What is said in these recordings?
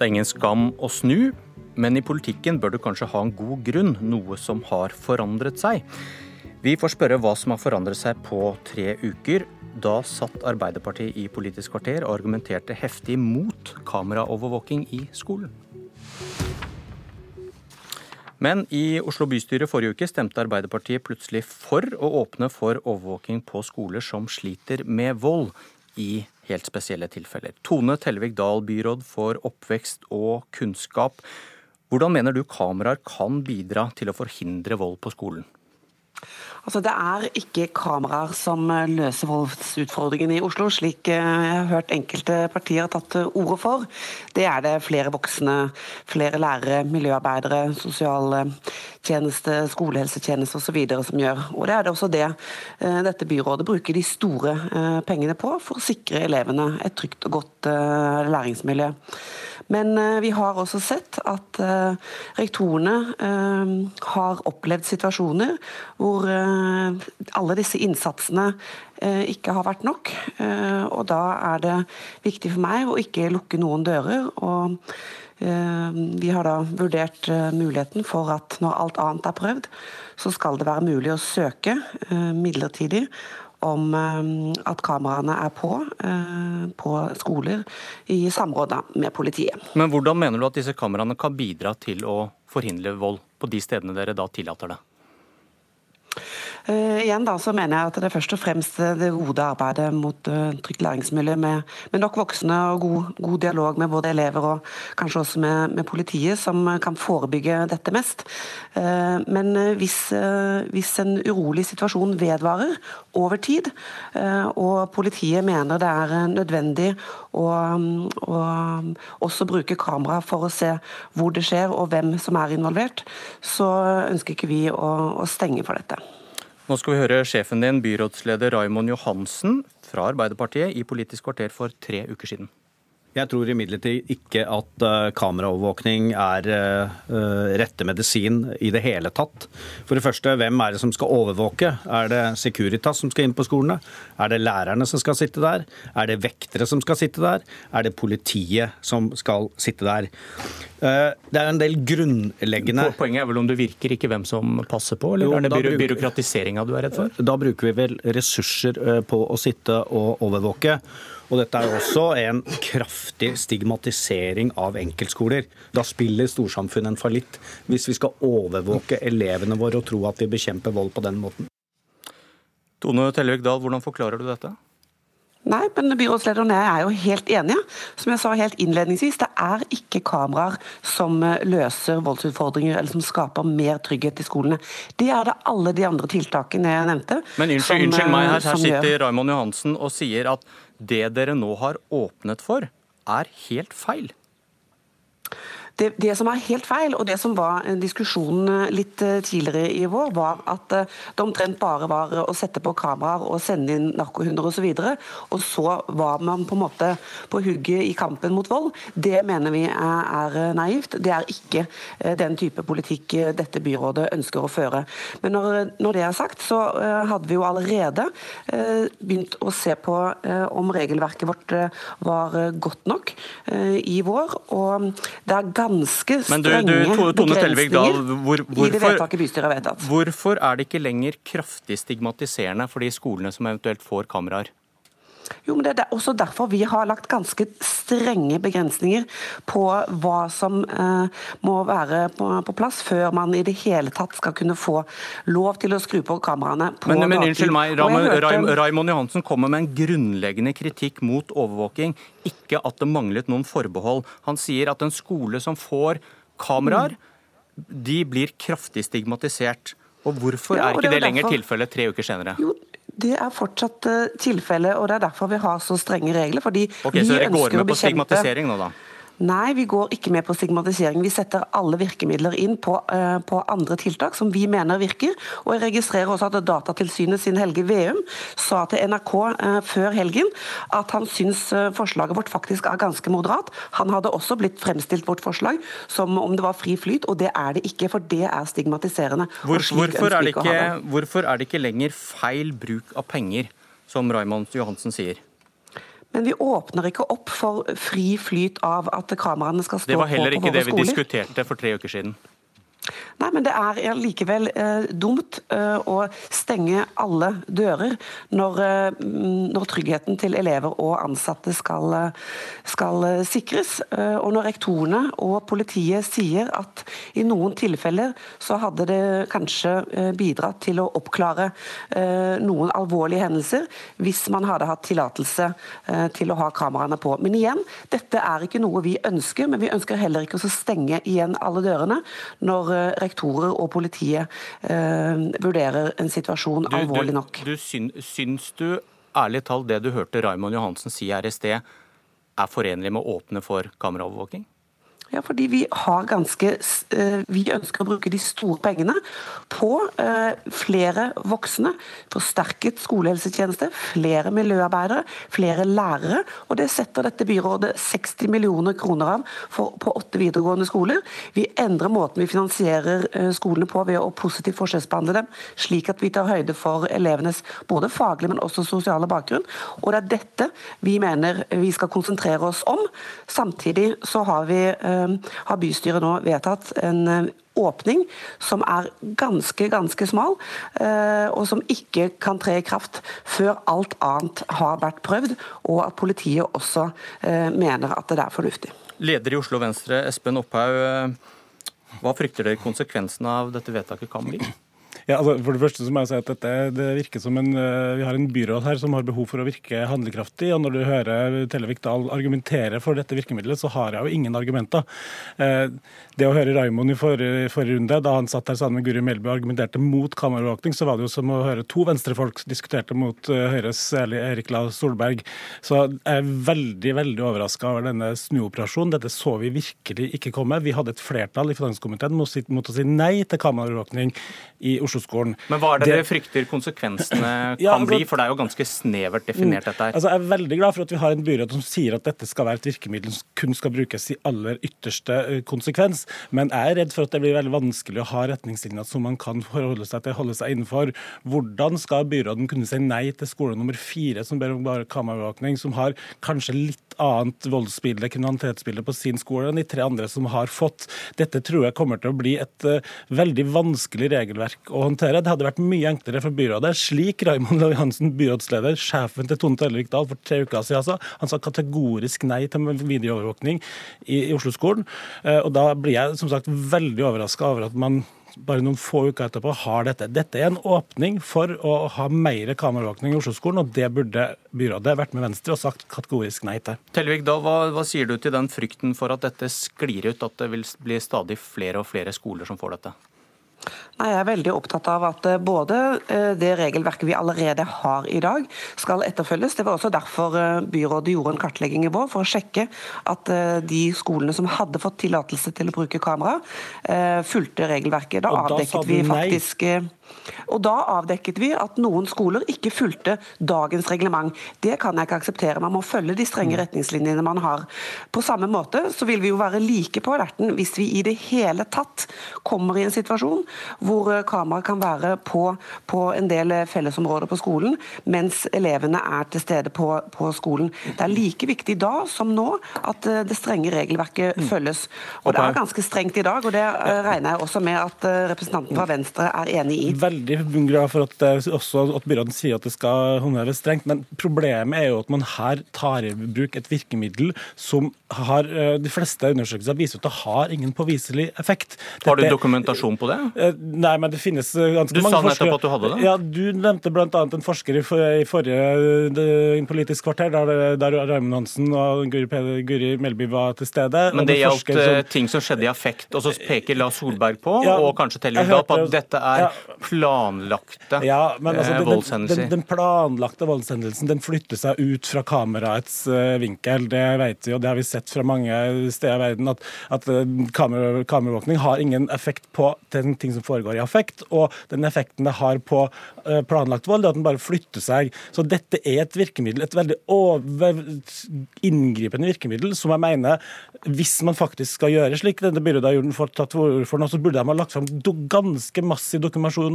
Det er ingen skam å snu, men i politikken bør du kanskje ha en god grunn, noe som har forandret seg. Vi får spørre hva som har forandret seg på tre uker. Da satt Arbeiderpartiet i Politisk kvarter og argumenterte heftig mot kameraovervåking i skolen. Men i Oslo bystyre forrige uke stemte Arbeiderpartiet plutselig for å åpne for overvåking på skoler som sliter med vold i helt spesielle tilfeller. Tone Tellevik Dahl, byråd for oppvekst og kunnskap. Hvordan mener du kameraer kan bidra til å forhindre vold på skolen? Altså, det er ikke kameraer som løser voldsutfordringene i Oslo, slik eh, jeg har hørt enkelte partier har tatt til orde for. Det er det flere voksne, flere lærere, miljøarbeidere, sosialtjeneste, skolehelsetjeneste osv. som gjør. Og Det er det også det eh, dette byrådet bruker de store eh, pengene på, for å sikre elevene et trygt og godt læringsmiljø. Men eh, vi har også sett at eh, rektorene eh, har opplevd situasjoner hvor alle disse innsatsene ikke har vært nok. Og da er det viktig for meg å ikke lukke noen dører. og vi har da vurdert muligheten for at når alt annet er prøvd, så skal det være mulig å søke midlertidig om eh, at kameraene er på eh, på skoler i samråd med politiet. Men Hvordan mener du at disse kameraene kan bidra til å forhindre vold på de stedene dere da tillater det? Uh, igjen da, så mener jeg at det er først og fremst det gode arbeidet mot uh, trygt læringsmiljø med, med, nok voksne og god, god, dialog med både elever og kanskje også med, med politiet som kan forebygge dette mest. Uh, men hvis, hvis, en urolig situasjon vedvarer over tid, og politiet mener det er nødvendig å, å også bruke kamera for å se hvor det skjer og hvem som er involvert, så ønsker ikke vi å, å stenge for dette. Nå skal vi høre sjefen din, byrådsleder Raimond Johansen fra Arbeiderpartiet i Politisk kvarter for tre uker siden. Jeg tror imidlertid ikke at uh, kameraovervåkning er uh, rette medisin i det hele tatt. For det første, hvem er det som skal overvåke? Er det Securitas som skal inn på skolene? Er det lærerne som skal sitte der? Er det vektere som skal sitte der? Er det politiet som skal sitte der? Det er en del grunnleggende Poenget er vel om det virker, ikke hvem som passer på? Eller jo, er det by byråkratiseringa du er redd for? Da bruker vi vel ressurser på å sitte og overvåke. Og dette er også en kraftig stigmatisering av enkeltskoler. Da spiller storsamfunnet en fallitt hvis vi skal overvåke elevene våre og tro at vi bekjemper vold på den måten. Tone Tellevik Dahl, hvordan forklarer du dette? Nei, men byrådslederen og jeg er jo helt enige. Som jeg sa helt innledningsvis, det er ikke kameraer som eh, løser voldsutfordringer eller som skaper mer trygghet i skolene. Det er det alle de andre tiltakene jeg nevnte. Men unnskyld, unnskyld meg, her, her sitter Raymond Johansen og sier at det dere nå har åpnet for, er helt feil. Det, det, som er helt feil, og det som var diskusjonen eh, litt eh, tidligere i vår, var at eh, det omtrent bare var å sette på kameraer og sende inn narkohunder osv. Og, så og så var man på en måte på hugget i kampen mot vold. Det mener vi er, er naivt. Det er ikke den type politikk dette byrådet ønsker å føre. Men når, når det er sagt, så hadde vi jo allerede begynt å se på om regelverket vårt var godt nok i vår. og det er ganske strenge begrensninger hvor, hvorfor, i det vedtaket bystyret har vedtatt. Hvorfor er det ikke lenger kraftig stigmatiserende for de skolene som eventuelt får kameraer? Jo, men Det er også derfor vi har lagt ganske strenge begrensninger på hva som eh, må være på, på, plass før man i det hele tatt skal kunne få lov til å skru på kameraene på men, men unnskyld meg, Raimond Raim, Johansen kommer med en grunnleggende kritikk mot overvåking, ikke at det manglet noen forbehold. Han sier at en skole som får kameraer, mm. de blir kraftig stigmatisert. Og Hvorfor ja, og er ikke det, det lenger tilfellet tre uker senere? Jo, det er fortsatt uh, tilfellet, og det er derfor vi har så strenge regler. fordi okay, vi Så dere går med på stigmatisering nå, da? Nei, vi går ikke med på stigmatisering. Vi setter alle virkemidler inn på, uh, på, andre tiltak som vi mener virker. Og jeg registrerer også at Datatilsynet sin Helge Veum sa til NRK uh, før helgen at han syns uh, forslaget vårt faktisk er ganske moderat. Han hadde også blitt fremstilt vårt forslag som om det var fri flyt, og det er det ikke, for det er stigmatiserende. Hvor, hvorfor, er ikke, hvorfor er det ikke lenger feil bruk av penger, som Raymond Johansen sier? Men vi åpner ikke opp for fri flyt av at kameraene skal stå på på våre skoler. Det var heller ikke det vi diskuterte for tre uker siden. Nei, men det er likevel eh, dumt eh, å stenge alle dører når, eh, når, tryggheten til elever og ansatte skal, skal sikres. Eh, og når rektorene og politiet sier at i noen tilfeller så hadde det kanskje eh, bidratt til å oppklare eh, noen alvorlige hendelser hvis man hadde hatt tillatelse til å ha kameraene på. Men igjen, dette er ikke noe vi ønsker, men vi ønsker heller ikke å stenge igjen alle dørene når rektorer og politiet eh, vurderer en situasjon du, alvorlig nok. Du, du syns, du ærlig talt det du hørte Raymond Johansen si her i sted, er forenlig med å åpne for kameraovervåking? Ja, fordi vi har ganske eh, Vi ønsker å bruke de store pengene på eh, flere voksne, forsterket skolehelsetjeneste, flere miljøarbeidere, flere lærere. Og det setter dette byrådet 60 millioner kroner av for, på åtte videregående skoler. Vi endrer måten vi finansierer eh, skolene på ved å positivt forskjellsbehandle dem, slik at vi tar høyde for elevenes både faglige, men også sosiale bakgrunn. Og det er dette vi mener vi skal konsentrere oss om. Samtidig så har vi har bystyret nå vedtatt en eh, åpning som er ganske, ganske smal, eh, og som ikke kan tre i kraft før alt annet har vært prøvd, og at politiet også mener at det er fornuftig. Leder i Oslo Venstre, Espen Opphaug. Hva frykter dere konsekvensene av dette vedtaket kan bli? Ja, altså, for Det første så må jeg si at dette, det virker som en, uh, Vi har en byråd her som har behov for å virke handlekraftig. og Når du hører Tellevik Dahl argumentere for dette virkemidlet, så har jeg jo ingen argumenter. Uh, det å høre Raimond i forrige, forrige, runde, da han satt her sammen med Guri Melby og argumenterte mot kameraovervåkning, så var det jo som å høre to venstrefolk diskuterte mot uh, Høyres Erik La Solberg. Så jeg er veldig veldig overraska over denne snuoperasjonen. Dette så vi virkelig ikke komme. Vi hadde et flertall i finanskomiteen mot, å si nei til kameraovervåkning i Oslo-skolen. Men hva er det, det dere frykter konsekvensene kan ja, altså, bli? For det er jo ganske snevert definert, dette her. Altså, jeg er veldig glad for at vi har en byråd som sier at dette skal være et virkemiddel som kun skal brukes i aller ytterste konsekvens. Men jeg er redd for at det blir veldig vanskelig å ha retningslinjer som man kan forholde seg til, holde seg innenfor. Hvordan skal byråden kunne si nei til skole nummer fire, som ber om kameraovervåkning, som har kanskje litt annet voldsbilde, kriminalitetsbilde på sin skole enn de tre andre som har fått. Dette tror jeg kommer til å bli et uh, veldig vanskelig regelverk å håndtere. Det hadde vært mye enklere for byrådet, slik Raymond Hansen, byrådsleder, sjefen til Tone Tellevik Dahl for tre uker siden, altså. Han sa kategorisk nei til videoovervåkning i, i Oslo-skolen. Uh, og da blir jeg som sagt veldig overraska over at man bare noen få uker etterpå har dette. Dette er en åpning for å ha mer kameraovervåkning i Oslo-skolen, og det burde byrådet vært med Venstre og sagt kategorisk nei til. Tellevik, da, hva, hva, sier du til den frykten for at dette sklir ut, at det vil bli stadig flere og flere skoler som får dette? Nei, Jeg er veldig opptatt av at eh, både eh, det regelverket vi allerede har i dag, skal etterfølges. Det var også derfor eh, byrådet gjorde en kartlegging i vår, for å sjekke at de skolene som hadde fått tillatelse til å bruke kamera, fulgte regelverket. Da avdekket vi faktisk og Da avdekket vi at noen skoler ikke fulgte dagens reglement. Det kan jeg ikke akseptere. Man må følge de strenge retningslinjene man har. På samme måte så vil vi jo være like på alerten hvis vi i det hele tatt kommer i en situasjon hvor eh, kamera kan være på, på en del eh, fellesområder på skolen, mens elevene er til stede på, på, skolen. Det er like viktig da som nå at eh, det strenge regelverket mm. følges. Og Det er ganske strengt i dag, og det regner jeg også med at representanten fra Venstre er enig i veldig glad for at, det, også, at byråden sier at det skal håndheves strengt, men problemet er jo at man her tar i bruk et virkemiddel som har eh, De fleste undersøkelser viser at det har ingen påviselig effekt. Dette, har du dokumentasjon på det? Eh, nei, men det finnes eh, ganske du mange forskere. Du sa nettopp at du hadde det? Ja, Du nevnte bl.a. en forsker i, i forrige Politisk kvarter, der, der Raymond Hansen og Guri, Guri, Melby var til stede. Men det gjaldt som, ting som skjedde i affekt, og så peker La Solberg på, ja, og kanskje Tellevik på at dette er ja, planlagte ja, men altså, den, voldshendelser. Den, den, planlagte voldshendelsen den flytter seg ut fra kameraets uh, vinkel. Det vet vi, og det har vi sett fra mange steder i verden. At, at uh, kamer, kameraovervåkning har ingen effekt på den ting som foregår i affekt. Og den effekten det har på uh, planlagt vold, er at den bare flytter seg. Så dette er et virkemiddel, et veldig over, inngripende virkemiddel, som jeg mener, hvis man faktisk skal gjøre slik denne byrådet har gjort for, tatt for nå, så burde de ha lagt fram ganske massiv dokumentasjon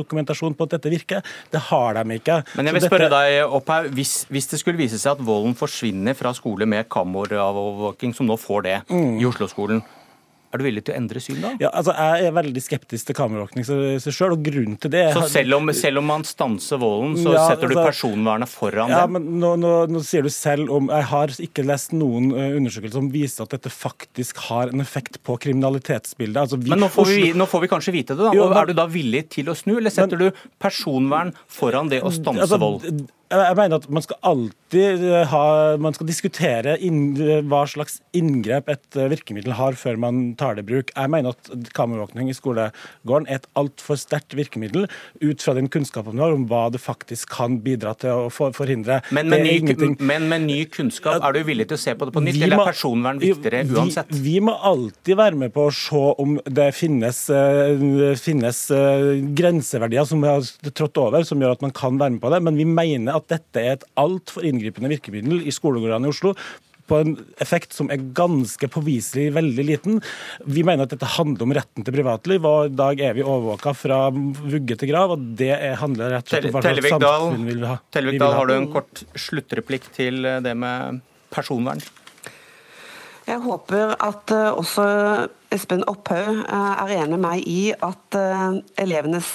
dokumentasjon på at dette virker. Det har de ikke. Men jeg vil spørre deg opp her, hvis, hvis, det skulle vise seg at volden forsvinner fra skole med kameraovervåking, som nå får det mm. i Oslo-skolen, er du villig til å endre syn da? Ja, altså Jeg er veldig skeptisk til seg sjøl, og grunnen til det Så selv om, selv om man stanser volden, så ja, setter du altså, personvernet foran ja, det? Men nå, nå, nå, sier du selv om Jeg har ikke lest noen undersøkelser som viser at dette faktisk har en effekt på kriminalitetsbildet. Altså, vi, men nå får, vi, nå får, vi, kanskje vite det, da. Jo, er du da villig til å snu, eller setter men, du personvern foran det å stanse altså, vold? Jeg mener at man skal alltid eh, ha, man skal diskutere inn, hva slags inngrep et eh, virkemiddel har før man tar det i bruk. Jeg mener at kameraovervåkning i skolegården er et altfor sterkt virkemiddel ut fra den kunnskapen vi har om hva det faktisk kan bidra til å forhindre. Men med, ny, men med, ny, kunnskap, er du villig til å se på det på nytt, eller er personvern viktigere uansett? Vi, vi, må alltid være med på å se om det finnes, finnes grenseverdier som vi har trådt over, som gjør at man kan være med på det, men vi mener at dette er et altfor inngripende virkemiddel i skolegårdene i Oslo på en effekt som er ganske påviselig veldig liten. Vi mener at dette handler om retten til privatliv, og i dag er vi overvåka fra vugge til grav. og Det handler rett og slett om hva slags samfunn vi vil ha. Tellevik Dahl, har du en kort sluttreplikk til det med personvern? Jeg håper at eh, også Espen Opphaug eh, er enig med meg i at eh, elevenes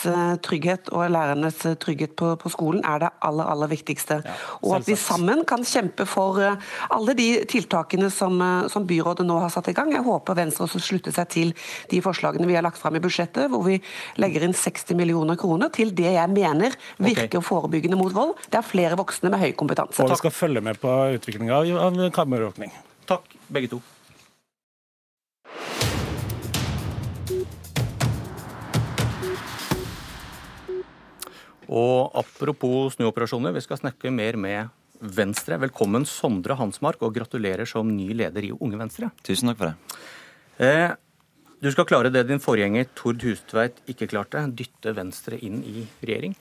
trygghet og lærernes trygghet på, på skolen er det aller, aller viktigste. Ja, og at vi sammen kan kjempe for alle de tiltakene som, som, byrådet nå har satt i gang. Jeg håper Venstre også slutter seg til de forslagene vi har lagt fram i budsjettet, hvor vi legger inn 60 millioner kroner til det jeg mener virker okay. forebyggende mot vold. Det er flere voksne med høy kompetanse. Og vi skal følge med på utviklinga av kammeråpning. Takk, begge to. Og apropos snuoperasjoner, vi skal snakke mer med Venstre. Velkommen Sondre Hansmark, og gratulerer som ny leder i Unge Venstre. Tusen takk for det. Eh, du skal klare det din forgjenger Tord Hustveit ikke klarte, dytte Venstre inn i regjering?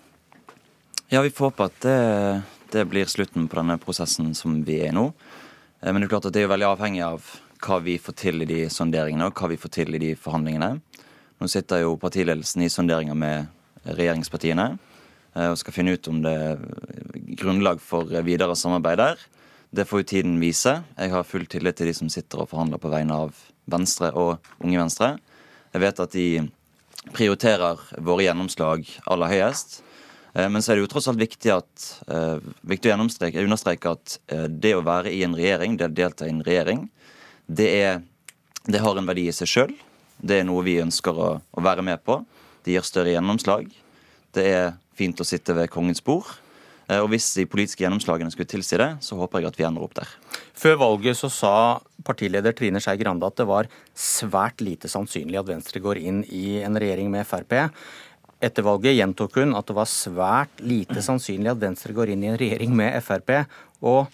Ja, vi får håpe at det, det blir slutten på denne prosessen som vi er i nå. Eh, men det er klart at det er veldig avhengig av hva vi får til i de sonderingene og hva vi får til i de forhandlingene. Nå sitter jo partiledelsen i sonderinger med regjeringspartiene. Eh, og skal finne ut om det er grunnlag for videre samarbeid der. Det får jo tiden vise. Jeg har full tillit til de som sitter og forhandler på vegne av Venstre og Unge Venstre. Jeg vet at de prioriterer våre gjennomslag aller høyest. Eh, men så er det jo tross alt viktig, at, eh, viktig å understreke at det å være i en regjering, det å delta i en regjering, det, er, det har en verdi i seg sjøl. Det er noe vi ønsker å, å være med på. Det gir større gjennomslag. Det er fint å sitte ved kongens bord. Eh, og Hvis de politiske gjennomslagene skulle tilsi det, så håper jeg at vi ender opp der. Før valget så sa partileder Trine Skei Grande at det var svært lite sannsynlig at Venstre går inn i en regjering med Frp. Etter valget gjentok hun at det var svært lite sannsynlig at Venstre går inn i en regjering med Frp. Og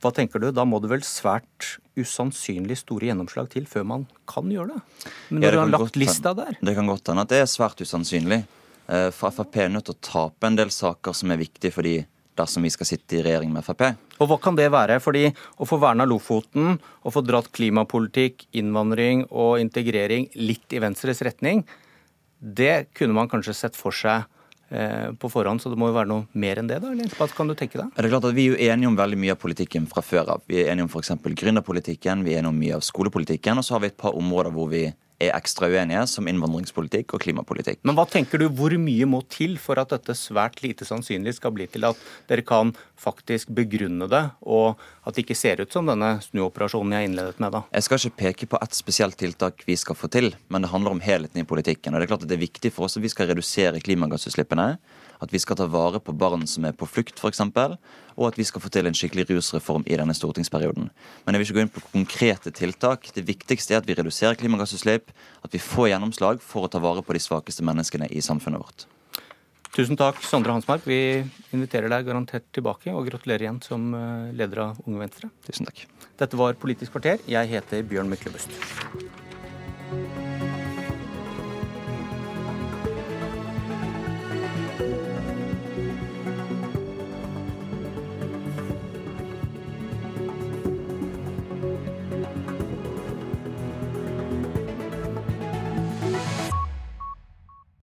hva tenker du, da må det vel svært usannsynlig store gjennomslag til før man kan gjøre det? Men når ja, du har lagt lista der? Det kan godt hende at det er svært usannsynlig. Eh, for Frp er nødt til å tape en del saker som er viktige for de dersom vi skal sitte i regjering med Frp. Og Hva kan det være? Fordi Å få verna Lofoten, å få dratt klimapolitikk, innvandring og integrering litt i Venstres retning, det kunne man kanskje sett for seg eh, på forhånd, så det må jo være noe mer enn det? da, eller? Hva kan du tenke deg? Det er klart at Vi er jo enige om veldig mye av politikken fra før av. Vi er enige om f.eks. gründerpolitikken, vi er enige om mye av skolepolitikken, og så har vi et par områder hvor vi er ekstra uenige, som innvandringspolitikk og klimapolitikk. Men hva tenker du, hvor mye må til for at dette svært lite sannsynlig skal bli til at dere kan faktisk begrunne det, og at det ikke ser ut som denne snuoperasjonen jeg innledet med? da? Jeg skal ikke peke på ett spesielt tiltak vi skal få til, men det handler om helheten i politikken. Og det er klart at det er viktig for oss at vi skal redusere klimagassutslippene at vi skal ta vare på barn som er på flukt, f.eks. Og at vi skal få til en skikkelig rusreform i denne stortingsperioden. Men jeg vil ikke gå inn på konkrete tiltak. Det viktigste er at vi reduserer klimagassutslipp, at vi får gjennomslag for å ta vare på de svakeste menneskene i samfunnet vårt. Tusen takk, Sondre Hansmark. Vi inviterer deg garantert tilbake, og gratulerer igjen som eh, leder av Unge Venstre. Tusen takk. Dette var Politisk kvarter. Jeg heter Bjørn Myklebust.